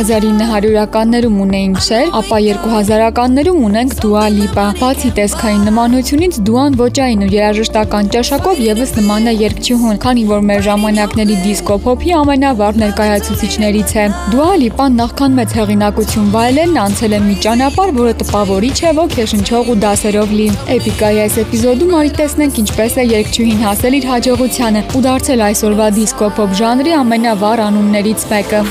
1900-ականներում ունեինք Cher, ապա 2000-ականներում ունենք Dua Lipa։ Բացի տեսքային նմանությունից, Dua-ն ոճային ու երաժշտական ճաշակով եւս նման է երգչուհուն, քանի որ մեր ժամանակների դիսկո փոփի ամենավառ ներկայացուցիչներից է։ Dua Lipa-ն նախքան մեծ հեղինակություն վայելելն անցել է մի ճանապարհ, որը տպավորիչ է, ոգեշնչող ու դասերով լի։ Էպիկայի այս էպիզոդում արի տեսնենք ինչպես է երգչուհին հասել իր հաջողությանը ու դարձել այսօրվա դիսկո փոփ ժանրի ամենավառ անուններից մեկը։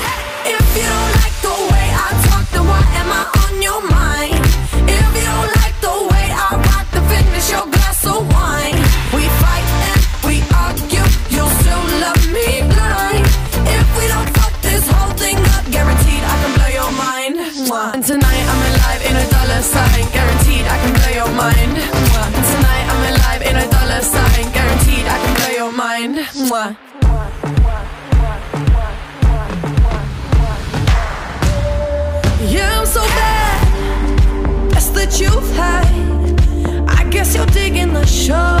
show.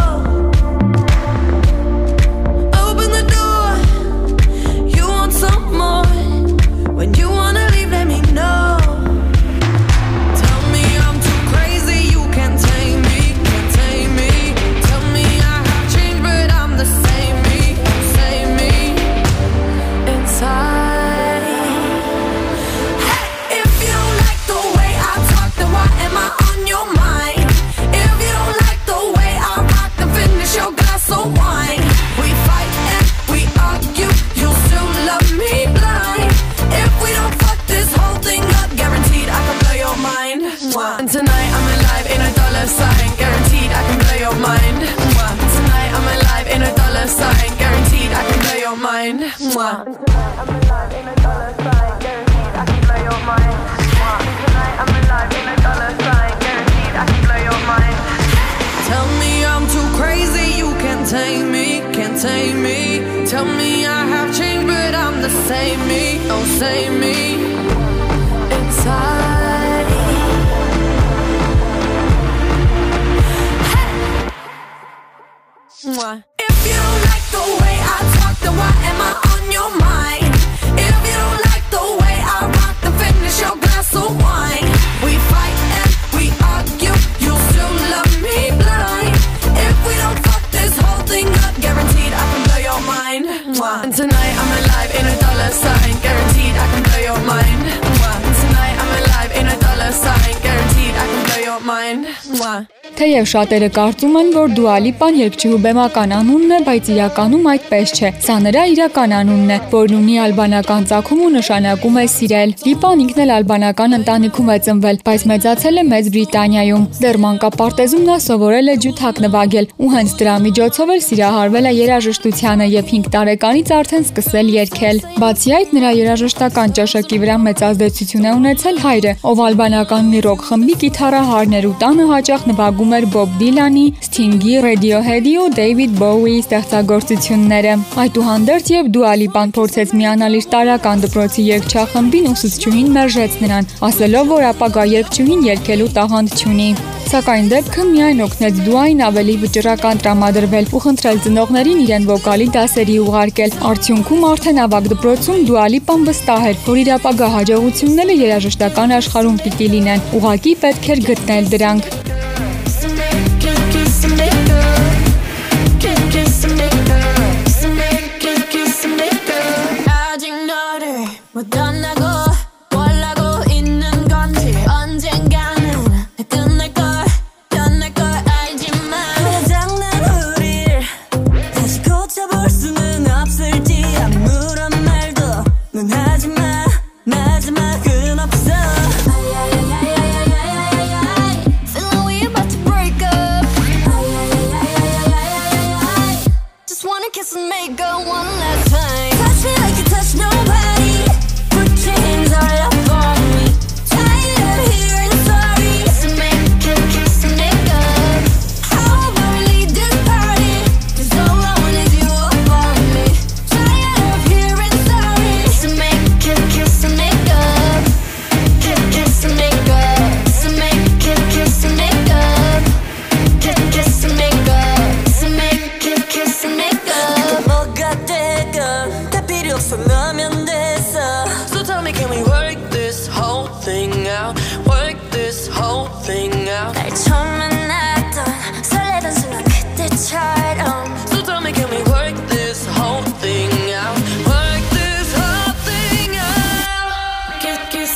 Թեև շատերը կարծում են, որ Lipa-ն երգչուհու բեմական անունն է, բայց իրականում այդպես չէ։ Սա նրա իրական անունն է, որն ունի ալբանական ծագում ու նշանակում է սիրել։ Lipa-ն ինքն էլ ալբանական ընտանիքում է ծնվել, բայց մեծացել է Մեծ Բրիտանիայում։ Դեռ մանկապարտեզում նա սովորել է ջութակ նվագել ու հենց դրա միջոցով էլ սիրահարվել է երաժշտությանը եւ 5 տարեկանից արդեն սկսել երգել։ Բացի այդ, նրա երաժշտական ճաշակի վրա մեծ ազդեցություն է ունեցել հայրը, ով ալբանական մի ռոք խմբի կիթառահարներ ու տանը հաճախ նվագում էր Bob Dylan-ի, Sting-ի, Radiohead-ի ու David Bowie-ի ստեղծագործությունները։ Այդուհանդերձ եւ Dua Lipa-ն փորձեց միանալ իր տարական դպրոցի երգչախմբին ուսուցչուհին մերժեց նրան, ասելով, որ ապագա երգչուհին երգելու տաղանդ չունի։ Սակայն դեպքը միայն օգնեց Դուային ավելի վճռական տրամադրվել ու խնդրել ծնողներին իրեն վոկալի դասերի ուղարկել։ Արդյունքում արդեն ավագ դպրոցում Lipa-ն վստահ էր, որ իր ապագա հաջողությունները երաժշտական աշխարհում պիտի լինեն։ Ուղղակի պետք էր գտնել դրանք։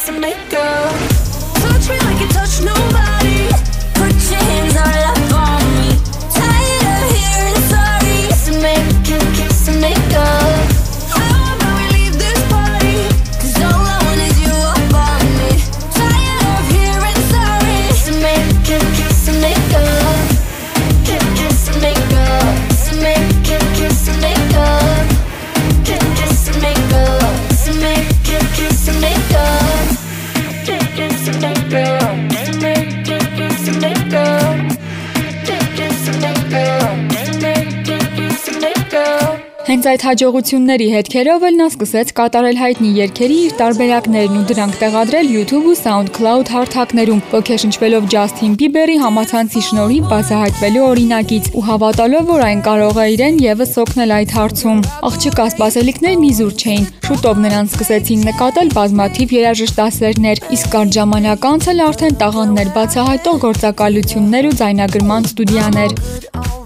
some makeup այդ հաջողությունների հետքերով էլ նա սկսեց կատարել հայտնի երգերի իր տարբերակներն ու դրանք տեղադրել YouTube ու SoundCloud հարթակներում, ոգեշնչվելով Justin Bieber-ի համացանցի շնորհիվ բացահայտվելու օրինակից ու հավատալով, որ այն կարող է իրեն եւս օգնել այդ հարցում։ Աղջիկա սպասելիքներն իզուր չէին։ Շուտով նրան սկսեցին նկատել բազմաթիվ երաժշտասերներ, իսկ կարճ ժամանակ անց էլ արդեն տաղանդներ բացահայտող գործակալություններ ու ձայնագրման ստուդիաներ։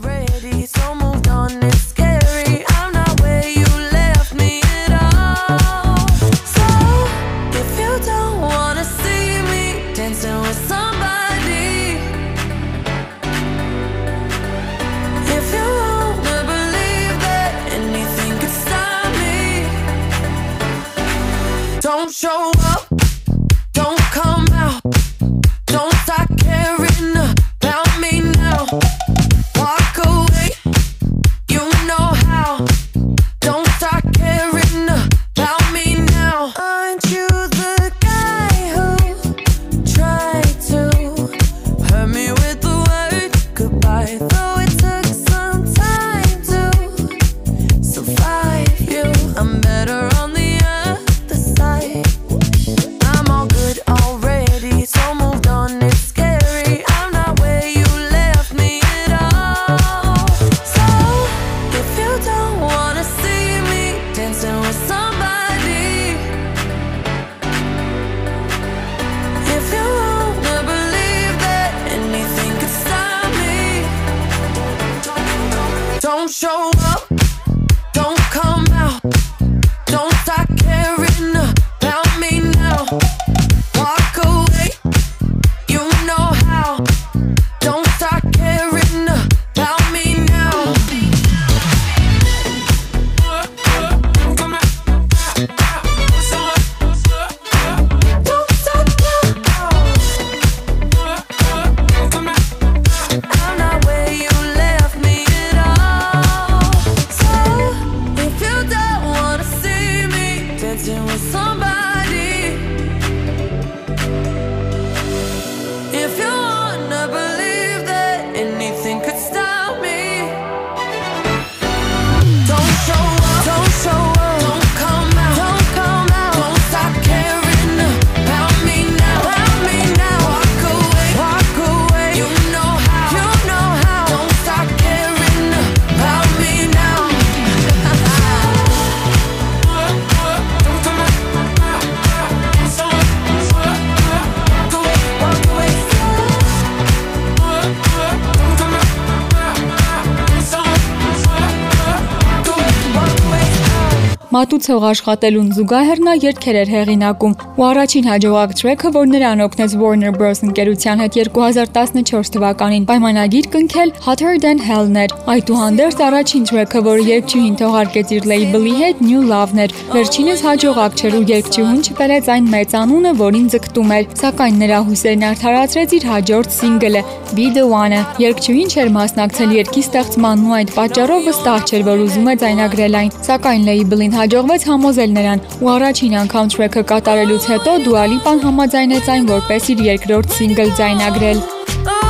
Մատուցող աշխատելուն զուգահեռ նա երգեր էր հեղինակում ու առաջին հաջողակ թրեքը, որ նրան օգնեց Warner Bros. ընկերության հետ 2014 թվականին պայմանագիր կնքել Hotter Than Hell-ն էր։ Այդուհանդերձ առաջին թրեքը, որը երգչուհին թողարկեց իր լեյբլի հետ New Love-ն էր։ Վերջինս հաջողակ չէր ու երգչուհին չբերեց այն մեծ անունը, որին ձգտում էր, սակայն նրա հույսերն արդարացրեց իր հաջորդ սինգլը Be the One-ը։ Երգչուհին չէր մասնակցել երգի ստեղծմանն ու այդ պատճառով վստահ չէր, որ ուզում է ձայնագրել այն, սակայն լեյբլին հաջողվեց համոզել նրան ու առաջին անգամ track-ը կատարելուց հետո Dua Lipa-ն համաձայնեց այն որպես իր երկրորդ single ձայնագրել։ Oh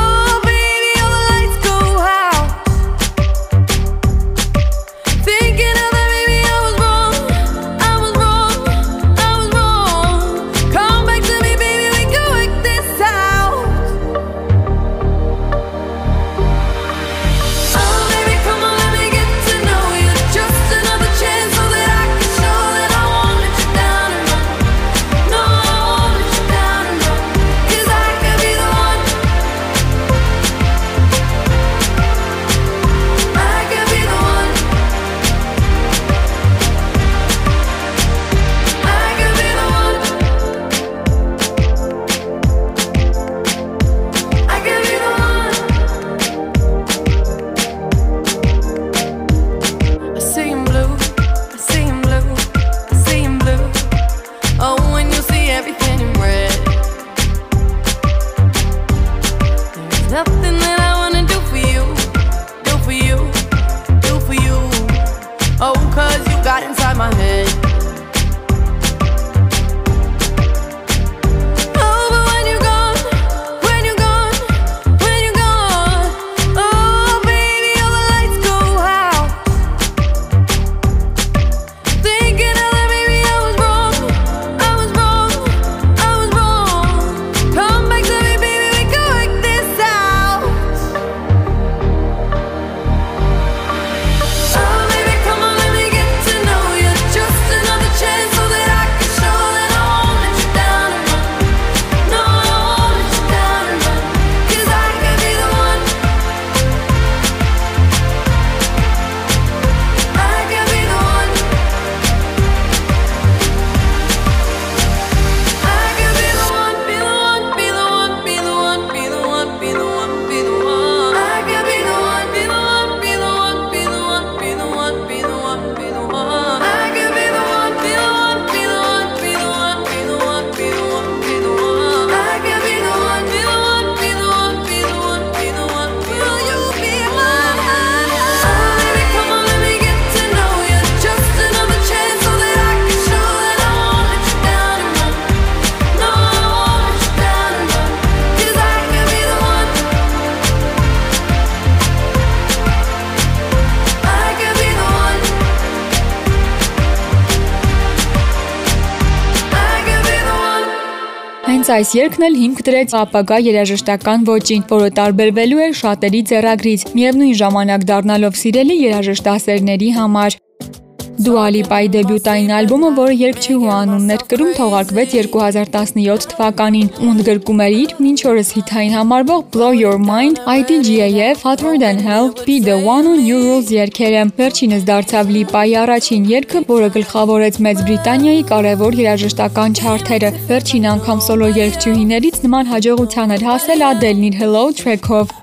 այս երգն էլ հիմք դրեց ապագա երաժշտական ոճին, որը տարբերվելու էր շատերի ձեռագրից, միևնույն ժամանակ դառնալով սիրելի երաժշտասերների համար։ Dua Lipa-ի դեբյուտային ալբոմը, որը երգչուհու անունն էր կրում, թողարկվեց 2017 թվականին ու ընդգրկում էր իր մինչ օրս հիթային համարվող Blow Your Mind, IDGAF, Hotter Than Hell, Be The One ու New Rules երգերը։ Վերջինս դարձավ Lipa-ի առաջին երգը, որը գլխավորեց Մեծ Բրիտանիայի կարևոր երաժշտական չարթերը։ Վերջին անգամ սոլո երգչուհիներից նման հաջողության էր հասել Adele-ն իր Hello track-ով։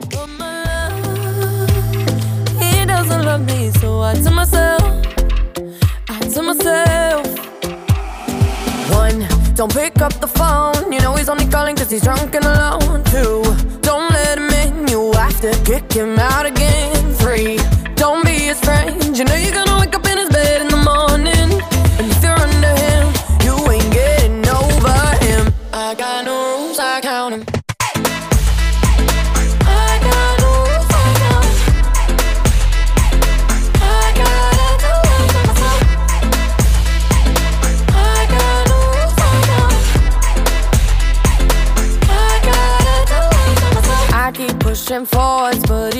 so I tell myself, Myself. One, don't pick up the phone. You know he's only calling cause he's drunk and alone. Two, don't let him in. You have to kick him out again. Three, don't be his friend. You know you're gonna wake up in his bed in the morning. And if you're under him, you ain't getting over him. I got pushing forwards, but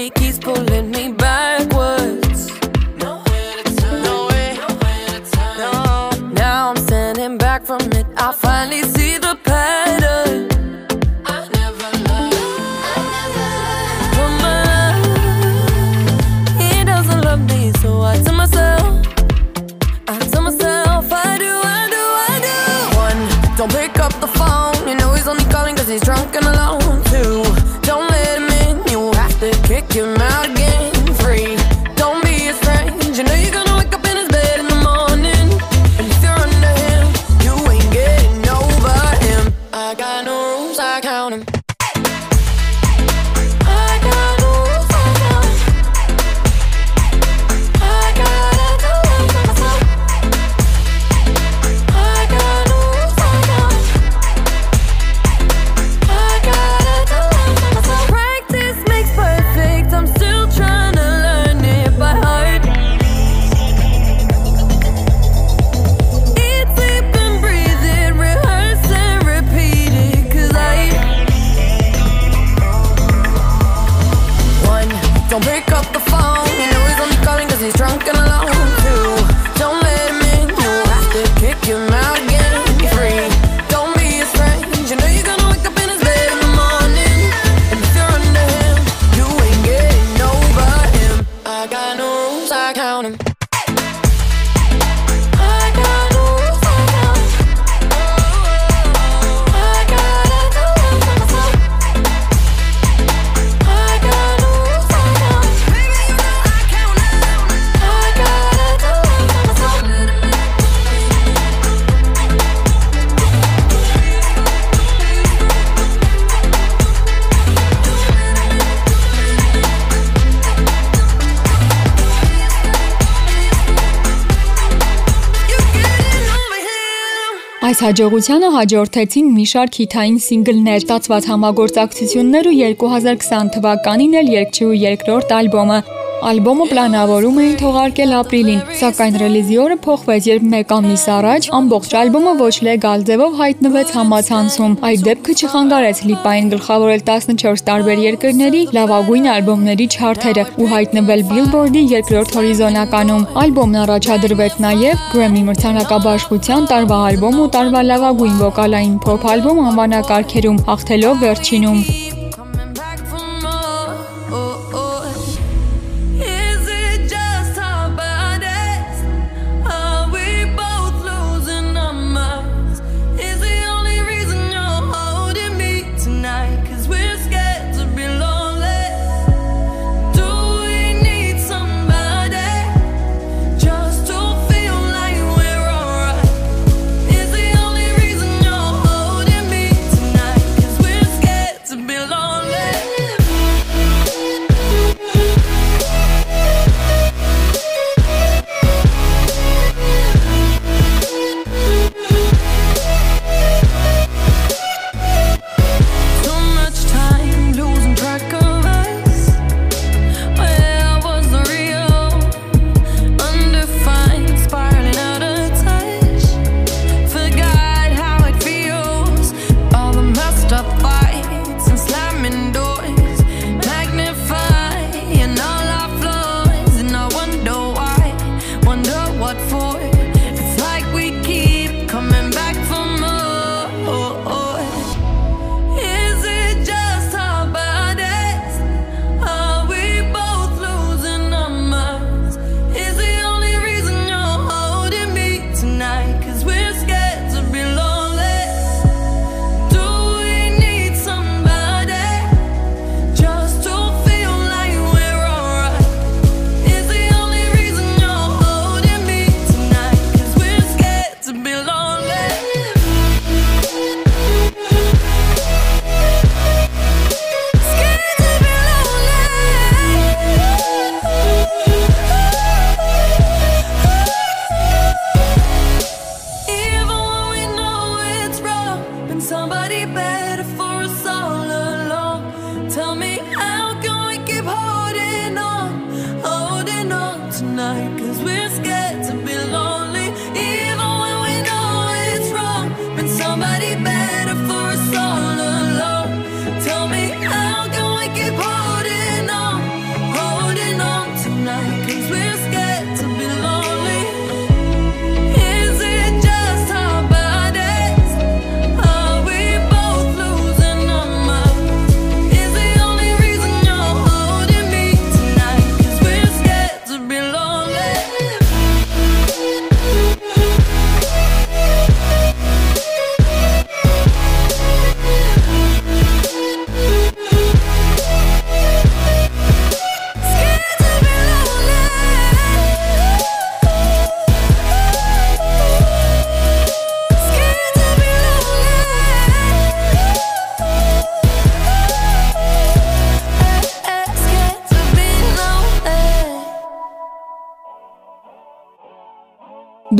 Այս հաջողությանը հաջորդեցին մի շարք հիթային սինգլներ, ստացված համագործակցություններ ու 2020 թվականին էլ երգչուհու երկրորդ ալբոմը։ Ալբոմը պլանավորում էին թողարկել ապրիլին, սակայն ռելիզի օրը փոխվեց, երբ մեկ ամիս առաջ ամբողջ ալբոմը ոչ լեգալ ձևով հայտնվեց համացանցում։ Այդ դեպքը չխանգարեց Լիպային գլխավորել 14 տարբեր երկրների լավագույն ալբոմների չարթերը ու հայտնվել Billboard-ի երկրորդ հորիզոնականում։ Ալբոմն առաջադրվեց նաև Grammy մրցանակաբաշխության տարվա ալբոմ ու տարվա լավագույն վոկալային փոփ ալբոմ անվանակարգերում, հաղթելով վերջինում։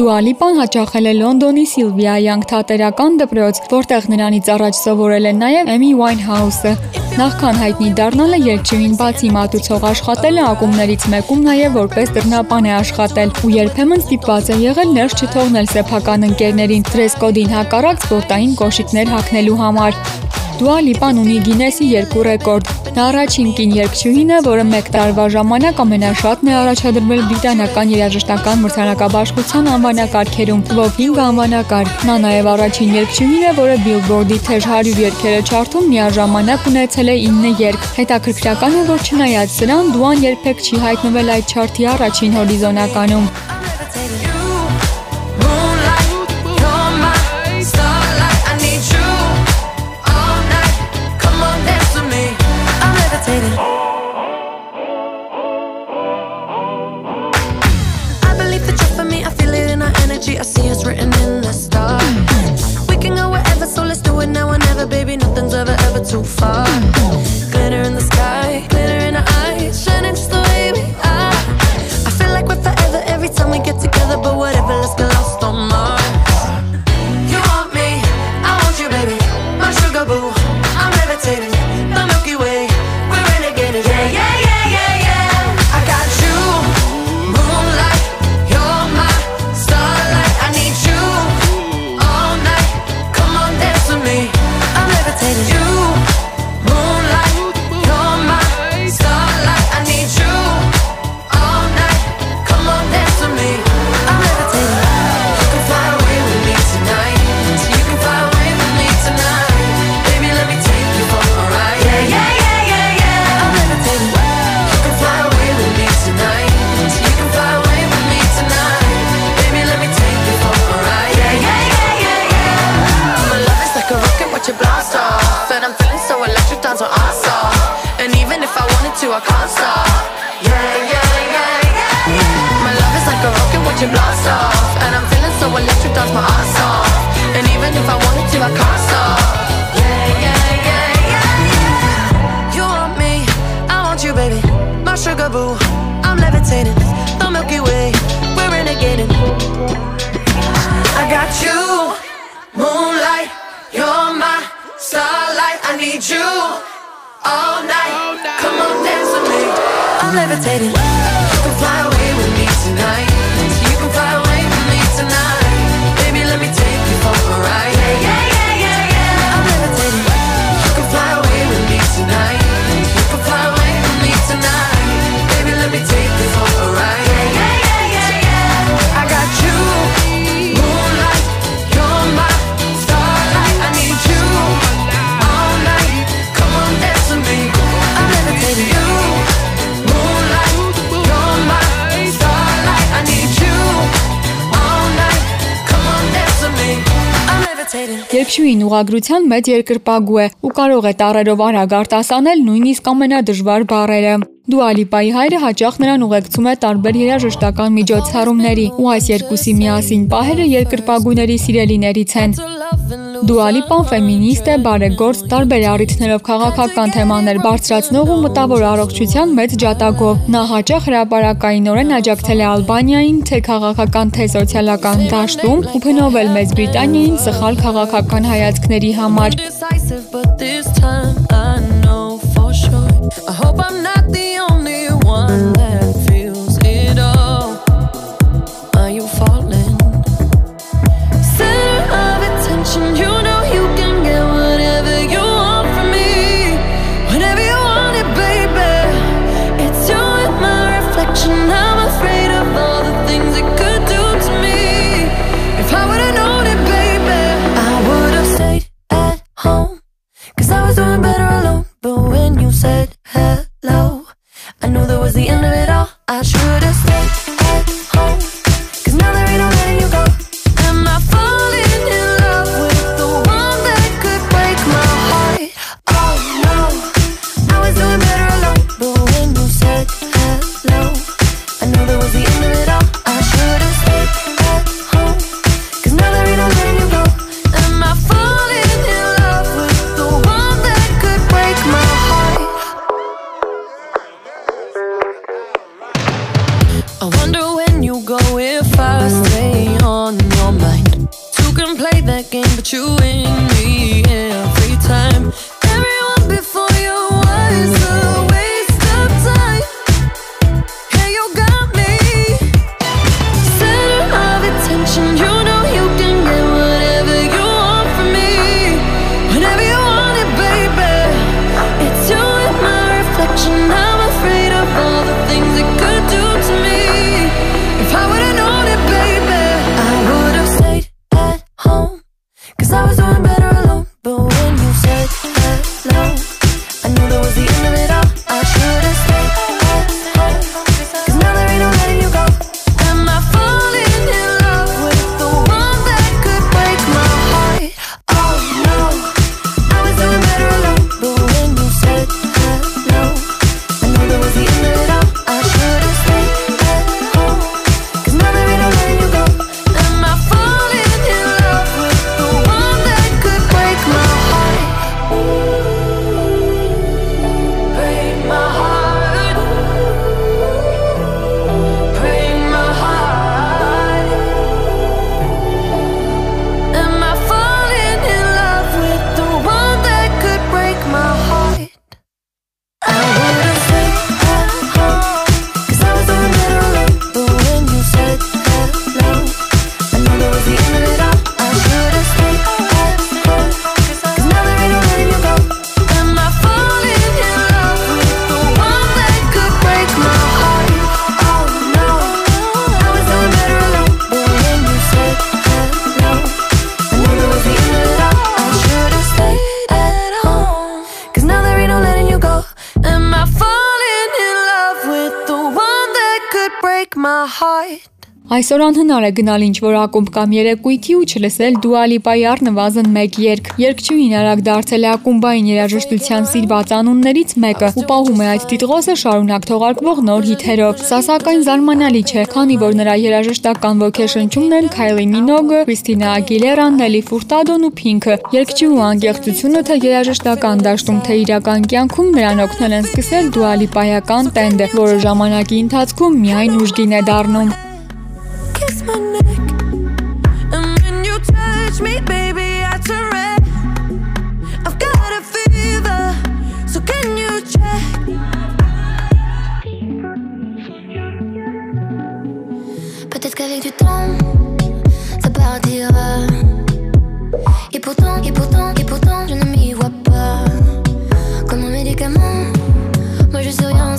Դուալիպան հաճախել է Լոնդոնի Սիլվիա Յանգ թատերական դպրոց, որտեղ նրանից առաջ սովորել է նաև Էմի Ուայնհաուսը։ Նախքան հայտնի դառնալը երգչուհին բացի մատուցող աշխատել է ակումբներից մեկում նաև որպես դռնապան է աշխատել ու երբեմն ստիպված է եղել ներս չթողնել սեփական ընկերներին դրես կոդին հակառակ սպորտային կոշիկներ հագնելու համար։ Դուալիպան ունի Գինեսի երկու ռեկորդ։ Նա առաջին կին երգչուհին է, որը 1 տարվա ժամանակ ամենաշատն է առաջադրվել բրիտանական երաժշտական մրցանակաբաշխության անվան անվանակարգերում, ով 5 անվանակարգ։ Նա նաև առաջին երգչուհին է, որը Billboard-ի թեժ 100 երգերը չարթում միաժամանակ ունեցել է 9 երգ։ Հետաքրքրական է, որ չնայած սրան, Duan երբեք չի հայտնվել այդ չարթի առաջին հորիզոնականում։ Երգչուհին ուղագրության մեծ երկրպագու է ու կարող է տառերով արագ արտասանել նույնիսկ ամենադժվար բառերը։ Դուալիպայի հայրը հաճախ նրան ուղեկցում է տարբեր երաժշտական միջոցառումների, ու այս երկուսի միասին պահերը երկրպագուների սիրելիներից են։ Դուալիպան ֆեմինիստ է, բարեգործ, տարբեր առիթներով քաղաքական թեմաներ բարձրացնող ու մտավոր առողջության մեծ ջատագով։ Նա հաճախ հրապարակայինորեն աջակցել է Ալբանիային թե քաղաքական, թե սոցիալական դաշտում ու փնովել Մեծ Բրիտանիային սխալ քաղաքական հայացքների համար։ but you ain't. my heart. Այսօր անհնար է գնալ ինչ-որ ակումբ կամ երեկույթի ու չլսել Dua Lipa-ի առնվազն մեկ երգ։ Երգչուհին արագ դարձել է ակումբային երաժշտության սիրված անուններից մեկը ու պահում է այդ տիտղոսը շարունակ թողարկվող նոր հիթերով։ Սա սակայն զարմանալի չէ, քանի որ նրա երաժշտական ոգեշնչումն են Kylie Minogue, Christina Aguilera, Nelly Furtado-ն ու Pink-ը։ Երգչուհու անկեղծությունը թե երաժշտական դաշտում, թե իրական կյանքում նրան օգնել են սկսել Dua Lipa-յական տենդը, որը ժամանակի ընթացքում միայն ուժգին է դառնում։ Peut-être qu'avec du temps, ça partira. Et pourtant, et pourtant, et pourtant, je ne m'y vois pas. Comme un médicament, moi je suis rien.